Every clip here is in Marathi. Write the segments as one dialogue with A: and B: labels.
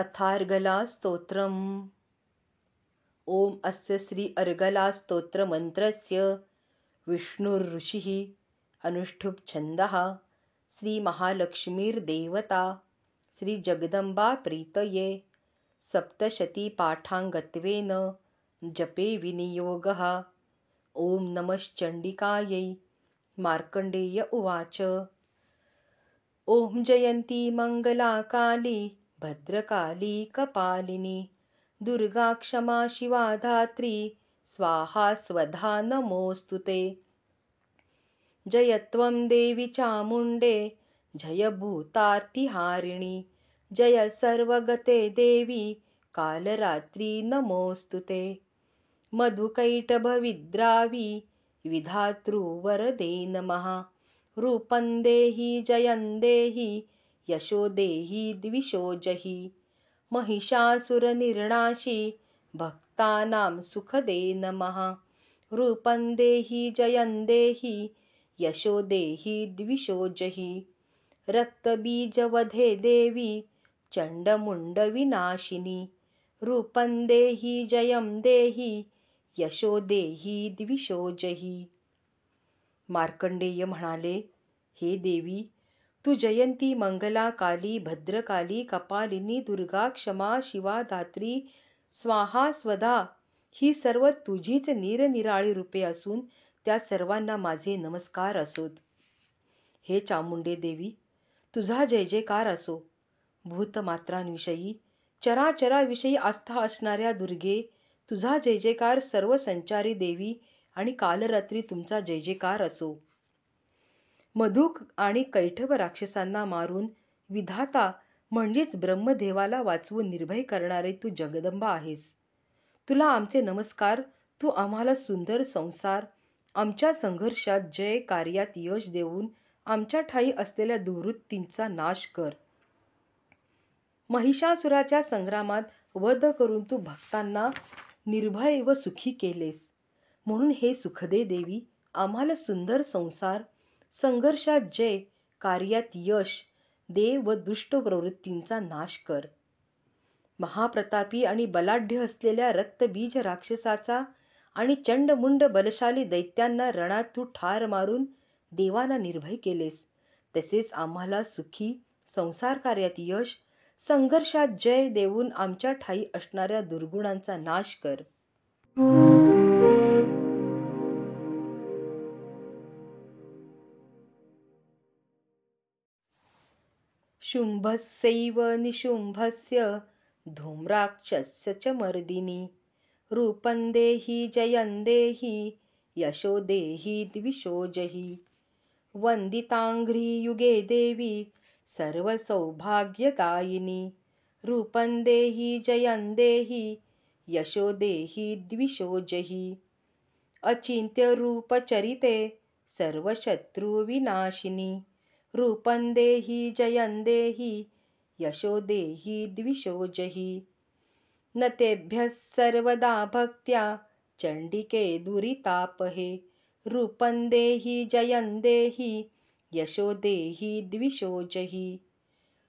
A: अथार्गला स्तोत्रम् ॐ अस्य श्री अर्गलास्तोत्रमन्त्रस्य विष्णुर्ऋषिः अनुष्ठुप्छन्दः श्रीमहालक्ष्मीर्देवता श्रीजगदम्बाप्रीतये सप्तशतीपाठाङ्गत्वेन जपे विनियोगः। ॐ नमश्चण्डिकायै मार्कण्डेय उवाच। ॐ जयन्ती मङ्गला काली भद्रकाली कपालिनी दुर्गा क्षमा शिवा धात्री स्वाहा स्वधा नमोऽस्तु ते। जय त्वं देवि चामुण्डे जय भूतार्तिहारिणि। जय सर्वगते देवी कालरात्रि नमोऽस्तु ते। मधुकैटभविद्रावि विधातृवरदे नमः। रूपं देहि जयं देहि यशो देहि द्विषो महिषासुरनिर्णाशि भक्तानां सुखदे नमः। रूपं देहि जयं देहि यशो देहि द्विषो रक्तबीजवधे देवी चण्डमुण्डविनाशिनि। रूपं देहि जयं देहि यशो देहि द्विषो मार्कंडेय म्हणाले हे देवी तू जयंती मंगला काली भद्रकाली कपालिनी दुर्गा क्षमा शिवा धात्री स्वाहा स्वधा ही सर्व तुझीच निरनिराळी रूपे असून त्या सर्वांना माझे नमस्कार असोत. हे चामुंडे देवी तुझा जय जयकार असो. भूतमात्रांविषयी चराचराविषयी आस्था असणाऱ्या दुर्गे तुझा जय जयकार सर्व संचारी देवी आणि कालरात्री तुमचा जय जयकार असो. मधुक आणि कैठव राक्षसांना मारून विधाता म्हणजेच ब्रह्मदेवाला वाचवून निर्भय करणारे तू जगदंबा आहेस. तुला आमचे नमस्कार तू आम्हाला सुंदर संसार आमच्या संघर्षात जय कार्यात यश देऊन आमच्या ठाई असलेल्या दुवृत्तींचा नाश कर. महिषासुराच्या संग्रामात वध करून तू भक्तांना निर्भय व सुखी केलेस. म्हणून हे सुखदे देवी आम्हाला सुंदर संसार संघर्षात जय कार्यात यश दे व दुष्ट प्रवृत्तींचा नाश कर. महाप्रतापी आणि बलाढ्य असलेल्या रक्तबीज राक्षसाचा आणि चंडमुंड बलशाली दैत्यांना रणात तू ठार मारून देवांना निर्भय केलेस तसेच आम्हाला सुखी संसार कार्यात यश संघर्षात जय देऊन आमच्या ठाई असणाऱ्या दुर्गुणांचा नाश कर. शुम्भस्यैव निशुम्भस्य धूम्राक्षस्य च मर्दिनि। देहि द्विषो जहि। वन्दिताङ्घ्रियुगे देवी सर्वसौभाग्यदायिनि। यशो देहि द्विषो जहि। अचिन्त्यरूपचरिते सर्वशत्रुविनाशिनि रूपं देहि जयं देहि यशो देहि द्विषो जहि। न तेभ्यः सर्वदा भक्त्या चण्डिके दुरितापहे। रूपं देहि जयं देहि यशो देहि द्विषो जहि।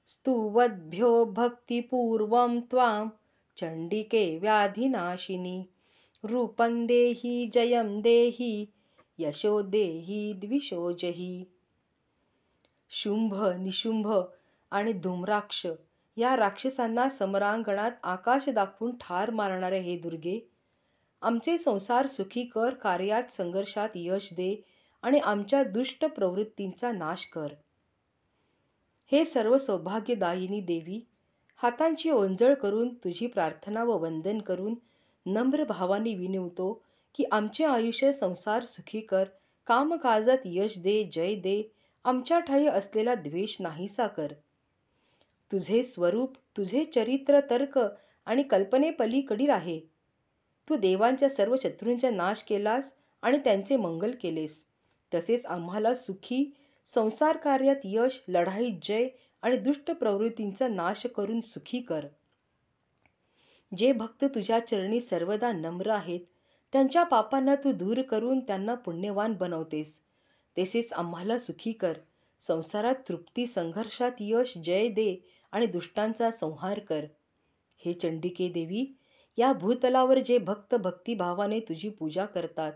A: स्तुवद्भ्यो भक्तिपूर्वं त्वां चण्डिके व्याधिनाशिनि। रूपं देहि जयं देहि यशो देहि द्विषो जहि। शुंभ निशुंभ आणि धूम्राक्ष या राक्षसांना समरांगणात आकाश दाखवून ठार मारणारे हे दुर्गे आमचे संसार सुखी कर कार्यात संघर्षात यश दे आणि आमच्या दुष्ट प्रवृत्तींचा नाश कर. हे सर्व सौभाग्यदायिनी देवी हातांची ओंजळ करून तुझी प्रार्थना व वंदन करून नम्र भावाने विनवतो की आमचे आयुष्य संसार सुखी कर कामकाजात यश दे जय दे आमच्या ठाई असलेला द्वेष नाहीसा कर. तुझे स्वरूप तुझे चरित्र तर्क आणि कल्पनेपलीकडील आहे. तू देवांच्या सर्व शत्रूंचा नाश केलास आणि त्यांचे मंगल केलेस. तसेच आम्हाला सुखी संसार कार्यात यश लढाईत जय आणि दुष्ट प्रवृत्तींचा नाश करून सुखी कर. जे भक्त तुझ्या चरणी सर्वदा नम्र आहेत त्यांच्या पापांना तू दूर करून त्यांना पुण्यवान बनवतेस. तसेच आम्हाला सुखी कर. संसारात तृप्ती संघर्षात यश जय दे आणि दुष्टांचा संहार कर. हे चंडिके देवी या भूतलावर जे भक्त भक्तिभावाने तुझी पूजा करतात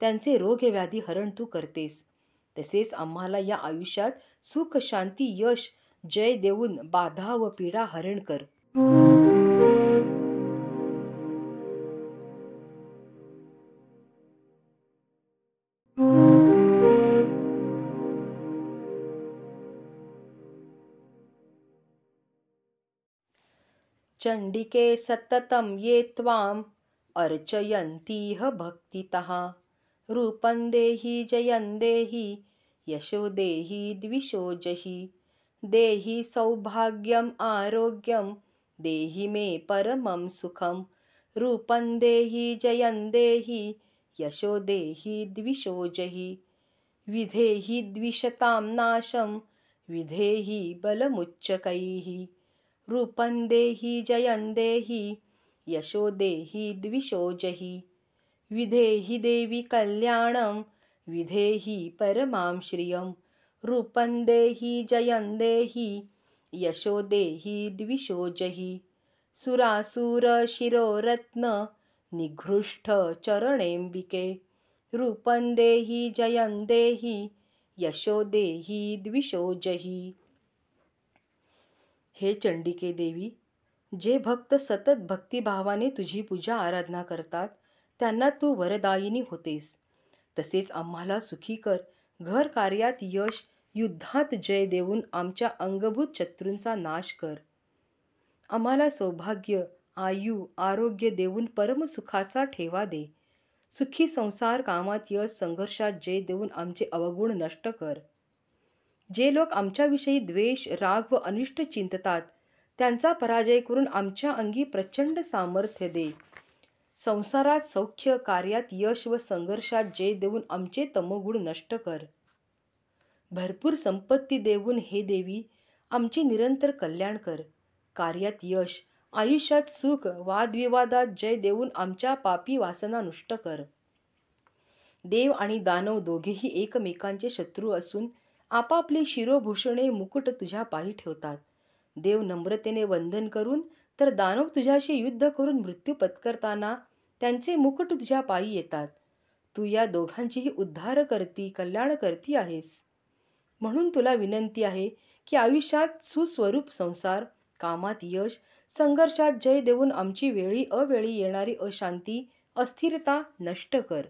A: त्यांचे रोग व्याधी हरण तू करतेस. तसेच आम्हाला या आयुष्यात सुख शांती यश जय देऊन बाधा व पीडा हरण कर. चण्डिके सततं ये त्वाम् अर्चयन्तीह भक्तितः। रूपं देहि जयं देहि यशो देहि द्विषो देहि सौभाग्यम् आरोग्यं देहि मे परमं सुखं रूपं देहि जयं देहि यशो देहि द्विषो विधेहि द्विषतां नाशं विधेहि बलमुच्चकैः। रूपं देहि जयं देहि यशो देहि द्विषोजहि विधेहि देवी कल्याणं विधेहि परमां श्रियं। रूपं देहि जयं देहि यशो देहि द्विषो सुरासुरशिरोरत्न निघृष्ट चरणेऽम्बिके। रूपं देहि जयं देहि यशो देहि द्विषोजहि हे चंडिके देवी जे भक्त सतत भक्तिभावाने तुझी पूजा आराधना करतात त्यांना तू वरदायिनी होतेस. तसेच आम्हाला सुखी कर. घर कार्यात यश युद्धात जय देऊन आमच्या अंगभूत शत्रूंचा नाश कर. आम्हाला सौभाग्य आयु आरोग्य देऊन परमसुखाचा ठेवा दे. सुखी संसार कामात यश संघर्षात जय देऊन आमचे अवगुण नष्ट कर. जे लोक आमच्याविषयी द्वेष राग व अनिष्ट चिंततात त्यांचा पराजय करून आमच्या अंगी प्रचंड सामर्थ्य दे. संसारात सौख्य कार्यात यश व संघर्षात जय देऊन आमचे तमोगुण नष्ट कर. भरपूर संपत्ती देऊन हे देवी आमचे निरंतर कल्याण कर. कार्यात यश आयुष्यात सुख वादविवादात जय देऊन आमच्या पापी वासना नष्ट कर. देव आणि दानव दोघेही एकमेकांचे शत्रू असून आपापली शिरोभूषणे मुकुट तुझ्या पायी ठेवतात. देव नम्रतेने वंदन करून तर दानव तुझ्याशी युद्ध करून मृत्यू पत्करताना त्यांचे मुकुट तुझ्या पायी येतात. तू या दोघांचीही उद्धार करती कल्याण करती आहेस. म्हणून तुला विनंती आहे की आयुष्यात सुस्वरूप संसार कामात यश संघर्षात जय देऊन आमची वेळी अवेळी येणारी अशांती अस्थिरता नष्ट कर.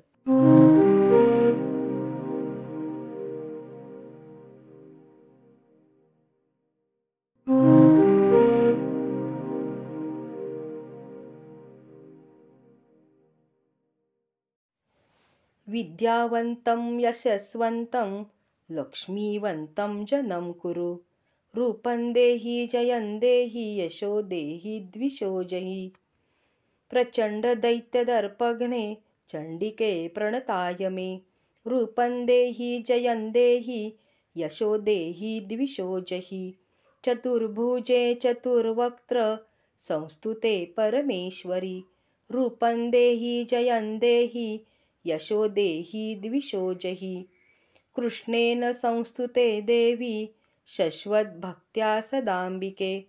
A: विद्यावन्तं यशस्वन्तं लक्ष्मीवन्तं जनं कुरु। रूपं देहि जयं देहि यशो देहि द्विषो जहि। प्रचण्डदैत्यदर्पघ्ने चण्डिके प्रणताय मे। रूपं देहि जयं देहि यशो देहि द्विषो जहि। चतुर्भुजे चतुर्वक्त्र संस्तुते परमेश्वरि। रूपं देहि जयं देहि यशोदेहि देहि कृष्णेन संस्तुते देवी शश्वद्भक्त्या सदाम्बिके.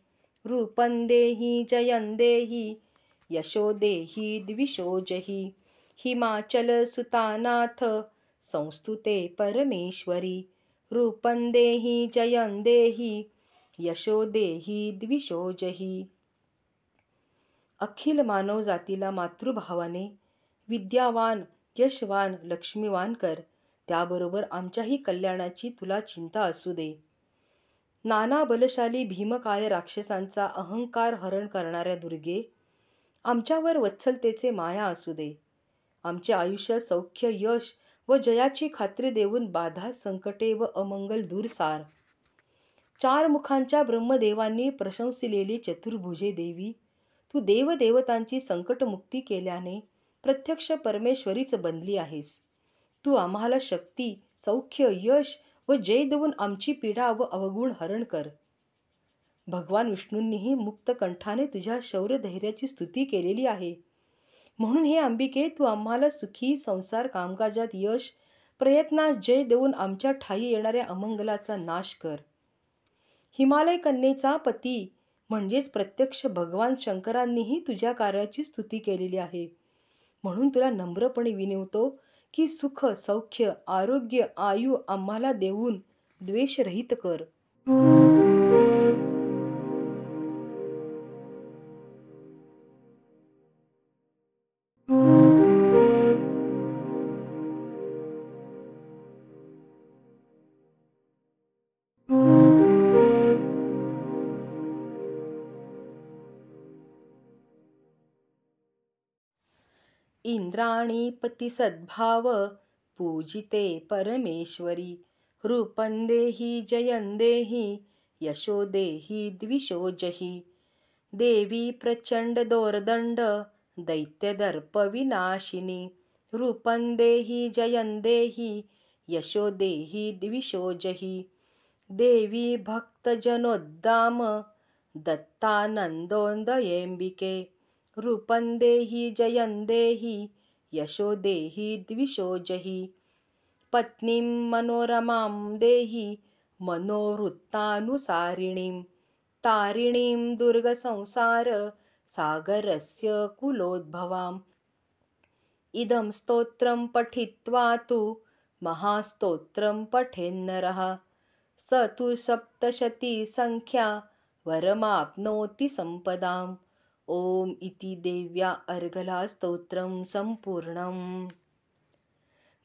A: रूपं देहि जयं देहि यशो देहि द्विषो हिमाचलसुतानाथ संस्तुते परमेश्वरी. रूपं देहि जयं देहि यशो देहि द्विषो अखिल मानव जातीला मातृभावाने विद्यावान यशवान लक्ष्मीवान कर त्याबरोबर आमच्याही कल्याणाची तुला चिंता असू दे. नाना बलशाली भीमकाय राक्षसांचा अहंकार हरण करणाऱ्या दुर्गे आमच्यावर वत्सलतेचे माया असू दे. आमचे आयुष्य सौख्य यश व जयाची खात्री देऊन बाधा संकटे व अमंगल दूर सार चार मुखांच्या ब्रह्मदेवांनी प्रशंसिलेली चतुर्भुजे देवी तू देवदेवतांची संकटमुक्ती केल्याने प्रत्यक्ष परमेश्वरीच बनली आहेस. तू आम्हाला शक्ती सौख्य यश व जय देऊन आमची पीडा व अवगुण हरण कर. भगवान विष्णूंनीही मुक्त कंठाने तुझ्या शौर्यधैर्याची स्तुती केलेली आहे. म्हणून हे अंबिके तू आम्हाला सुखी संसार कामकाजात यश प्रयत्नास जय देऊन आमच्या ठाई येणाऱ्या अमंगलाचा नाश कर. हिमालय कन्येचा पती म्हणजेच प्रत्यक्ष भगवान शंकरांनीही तुझ्या कार्याची स्तुती केलेली आहे. म्हणून तुला नम्रपणे विनवतो की सुख सौख्य आरोग्य आयु आम्हाला देऊन द्वेषरहित कर. इंद्राणी सद्भाव पूजिते परमेश्वरी. रूपं देहि जयं देहि यशो देहि द्विषोजहि. देवी प्रचंड दोरदंड दैत्यदर्पविनाशिनी रूपं देहि जयं देहि यशो देहि द्विषोजहि. देवी भक्तजनोद्दाम दत्तानन्दोदयेऽम्बिके रूपं देहि जयं देहि यशो देहि द्विषोजहि पत्नीं मनोरमां देहि मनोवृत्तानुसारिणीं। तारिणीं दुर्गसंसार सागरस्य कुलोद्भवाम्। इदं स्तोत्रं पठित्वा तु महास्तोत्रं पठेन्नरः। स तु सप्तशतीसङ्ख्या वरमाप्नोति संपदाम् ओम इति देव्या अर्गला स्तोत्रम संपूर्णम।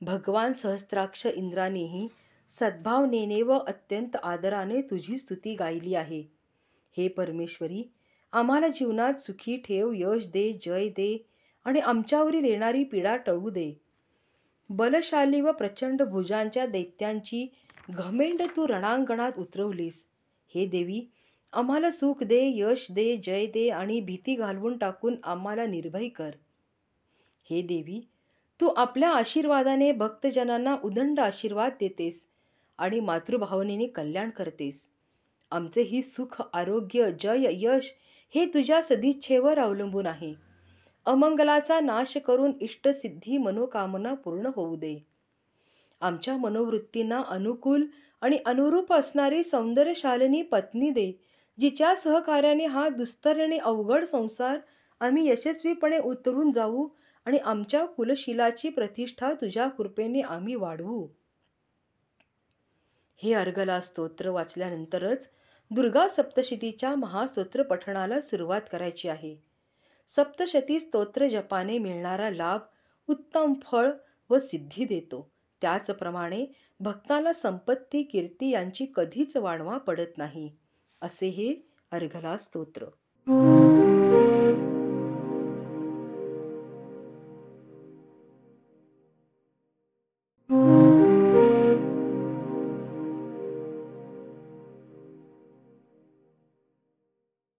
A: भगवान सहस्त्राक्ष इंद्रानेही सद्भावनेने व अत्यंत आदराने तुझी स्तुती गायली आहे. हे परमेश्वरी आम्हाला जीवनात सुखी ठेव यश दे जय दे आणि आमच्यावरील येणारी पीडा टळू दे. बलशाली व प्रचंड भुजांच्या दैत्यांची घमेंड तू रणांगणात उतरवलीस. हे देवी आम्हाला सुख दे यश दे जय दे आणि भीती घालवून टाकून आम्हाला निर्भय कर. हे देवी तू आपल्या आशीर्वादाने भक्तजनांना उदंड आशीर्वाद देतेस आणि मातृभावनेने कल्याण करतेस. आमचे ही सुख आरोग्य जय यश हे तुझ्या सदिच्छेवर अवलंबून आहे. अमंगलाचा नाश करून इष्टसिद्धी मनोकामना पूर्ण होऊ दे. आमच्या मनोवृत्तींना अनुकूल आणि अनुरूप असणारी सौंदर्यशालिनी पत्नी दे. जिच्या सहकार्याने हा दुस्तर आणि अवघड संसार आम्ही यशस्वीपणे उतरून जाऊ आणि आमच्या कुलशिलाची प्रतिष्ठा तुझ्या कृपेने आम्ही वाढवू. हे अर्गला स्तोत्र वाचल्यानंतरच दुर्गा सप्तशतीच्या महास्तोत्र पठणाला सुरुवात करायची आहे. सप्तशती स्तोत्र जपाने मिळणारा लाभ उत्तम फळ व सिद्धी देतो. त्याचप्रमाणे भक्ताला संपत्ती कीर्ती यांची कधीच वाणवा पडत नाही. असे हे अर्घला स्तोत्र.